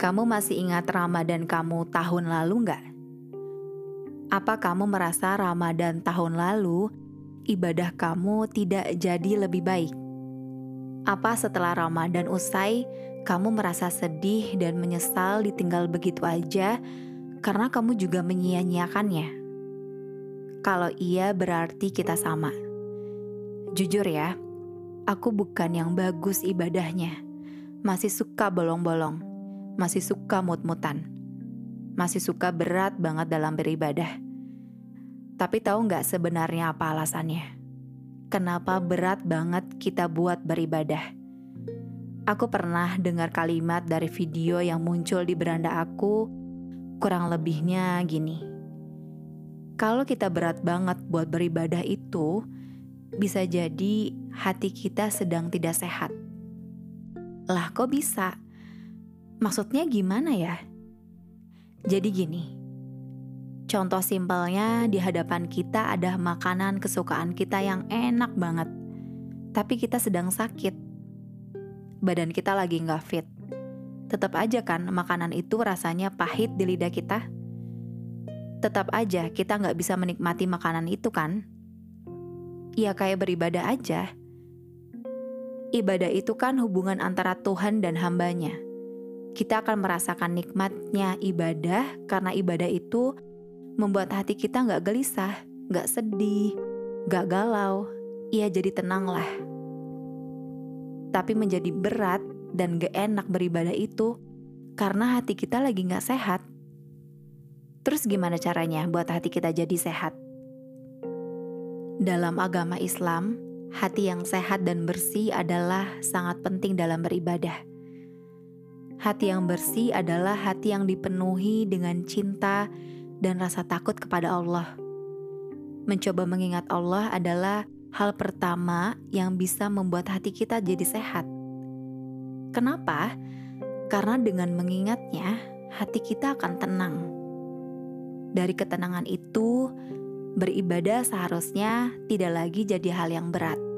Kamu masih ingat Ramadan kamu tahun lalu nggak? Apa kamu merasa Ramadan tahun lalu ibadah kamu tidak jadi lebih baik? Apa setelah Ramadan usai, kamu merasa sedih dan menyesal ditinggal begitu aja karena kamu juga menyia-nyiakannya? Kalau iya, berarti kita sama. Jujur ya, aku bukan yang bagus ibadahnya, masih suka bolong-bolong masih suka mut-mutan. Masih suka berat banget dalam beribadah. Tapi tahu nggak sebenarnya apa alasannya? Kenapa berat banget kita buat beribadah? Aku pernah dengar kalimat dari video yang muncul di beranda aku, kurang lebihnya gini. Kalau kita berat banget buat beribadah itu, bisa jadi hati kita sedang tidak sehat. Lah kok bisa? Maksudnya gimana ya? Jadi gini, contoh simpelnya di hadapan kita ada makanan kesukaan kita yang enak banget, tapi kita sedang sakit. Badan kita lagi nggak fit. Tetap aja kan makanan itu rasanya pahit di lidah kita. Tetap aja kita nggak bisa menikmati makanan itu kan? Ya kayak beribadah aja. Ibadah itu kan hubungan antara Tuhan dan hambanya kita akan merasakan nikmatnya ibadah karena ibadah itu membuat hati kita nggak gelisah, nggak sedih, nggak galau. Ia jadi tenang lah. Tapi menjadi berat dan gak enak beribadah itu karena hati kita lagi nggak sehat. Terus gimana caranya buat hati kita jadi sehat? Dalam agama Islam, hati yang sehat dan bersih adalah sangat penting dalam beribadah. Hati yang bersih adalah hati yang dipenuhi dengan cinta dan rasa takut kepada Allah. Mencoba mengingat Allah adalah hal pertama yang bisa membuat hati kita jadi sehat. Kenapa? Karena dengan mengingatnya, hati kita akan tenang. Dari ketenangan itu, beribadah seharusnya tidak lagi jadi hal yang berat.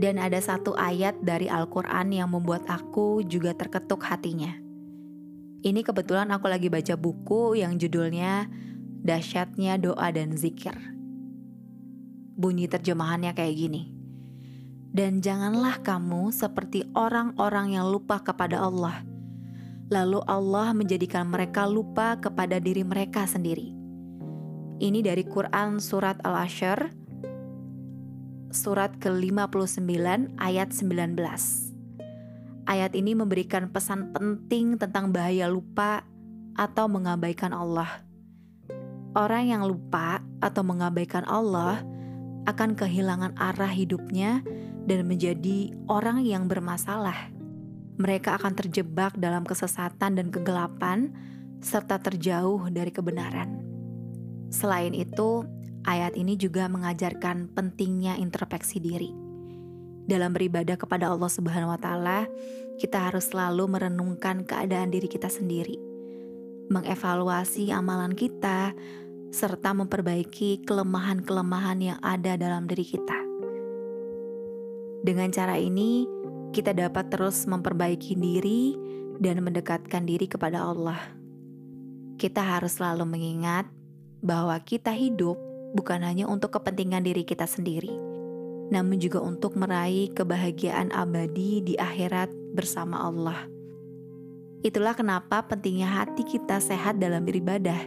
Dan ada satu ayat dari Al-Quran yang membuat aku juga terketuk hatinya. Ini kebetulan aku lagi baca buku yang judulnya Dasyatnya Doa dan Zikir. Bunyi terjemahannya kayak gini. Dan janganlah kamu seperti orang-orang yang lupa kepada Allah. Lalu Allah menjadikan mereka lupa kepada diri mereka sendiri. Ini dari Quran Surat Al-Ashr surat ke-59 ayat 19. Ayat ini memberikan pesan penting tentang bahaya lupa atau mengabaikan Allah. Orang yang lupa atau mengabaikan Allah akan kehilangan arah hidupnya dan menjadi orang yang bermasalah. Mereka akan terjebak dalam kesesatan dan kegelapan serta terjauh dari kebenaran. Selain itu, Ayat ini juga mengajarkan pentingnya introspeksi diri. Dalam beribadah kepada Allah Subhanahu wa taala, kita harus selalu merenungkan keadaan diri kita sendiri, mengevaluasi amalan kita, serta memperbaiki kelemahan-kelemahan yang ada dalam diri kita. Dengan cara ini, kita dapat terus memperbaiki diri dan mendekatkan diri kepada Allah. Kita harus selalu mengingat bahwa kita hidup bukan hanya untuk kepentingan diri kita sendiri, namun juga untuk meraih kebahagiaan abadi di akhirat bersama Allah. Itulah kenapa pentingnya hati kita sehat dalam beribadah.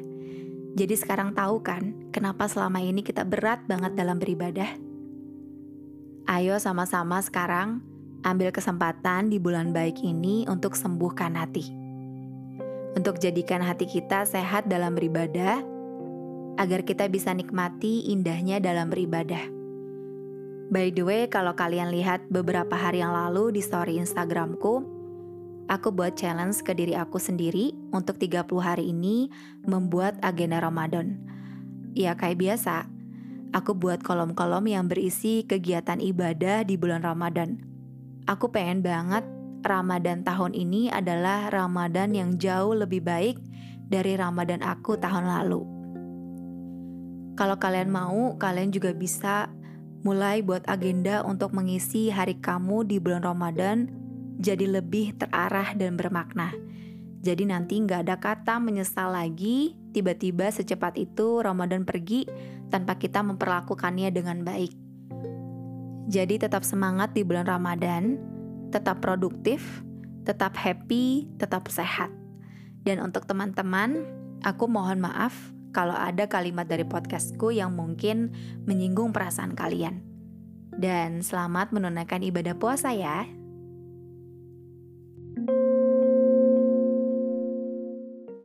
Jadi sekarang tahu kan kenapa selama ini kita berat banget dalam beribadah? Ayo sama-sama sekarang ambil kesempatan di bulan baik ini untuk sembuhkan hati. Untuk jadikan hati kita sehat dalam beribadah, agar kita bisa nikmati indahnya dalam beribadah. By the way, kalau kalian lihat beberapa hari yang lalu di story Instagramku, aku buat challenge ke diri aku sendiri untuk 30 hari ini membuat agenda Ramadan. Ya kayak biasa, aku buat kolom-kolom yang berisi kegiatan ibadah di bulan Ramadan. Aku pengen banget Ramadan tahun ini adalah Ramadan yang jauh lebih baik dari Ramadan aku tahun lalu. Kalau kalian mau, kalian juga bisa mulai buat agenda untuk mengisi hari kamu di bulan Ramadan jadi lebih terarah dan bermakna. Jadi nanti nggak ada kata menyesal lagi, tiba-tiba secepat itu Ramadan pergi tanpa kita memperlakukannya dengan baik. Jadi tetap semangat di bulan Ramadan, tetap produktif, tetap happy, tetap sehat. Dan untuk teman-teman, aku mohon maaf kalau ada kalimat dari podcastku yang mungkin menyinggung perasaan kalian. Dan selamat menunaikan ibadah puasa ya.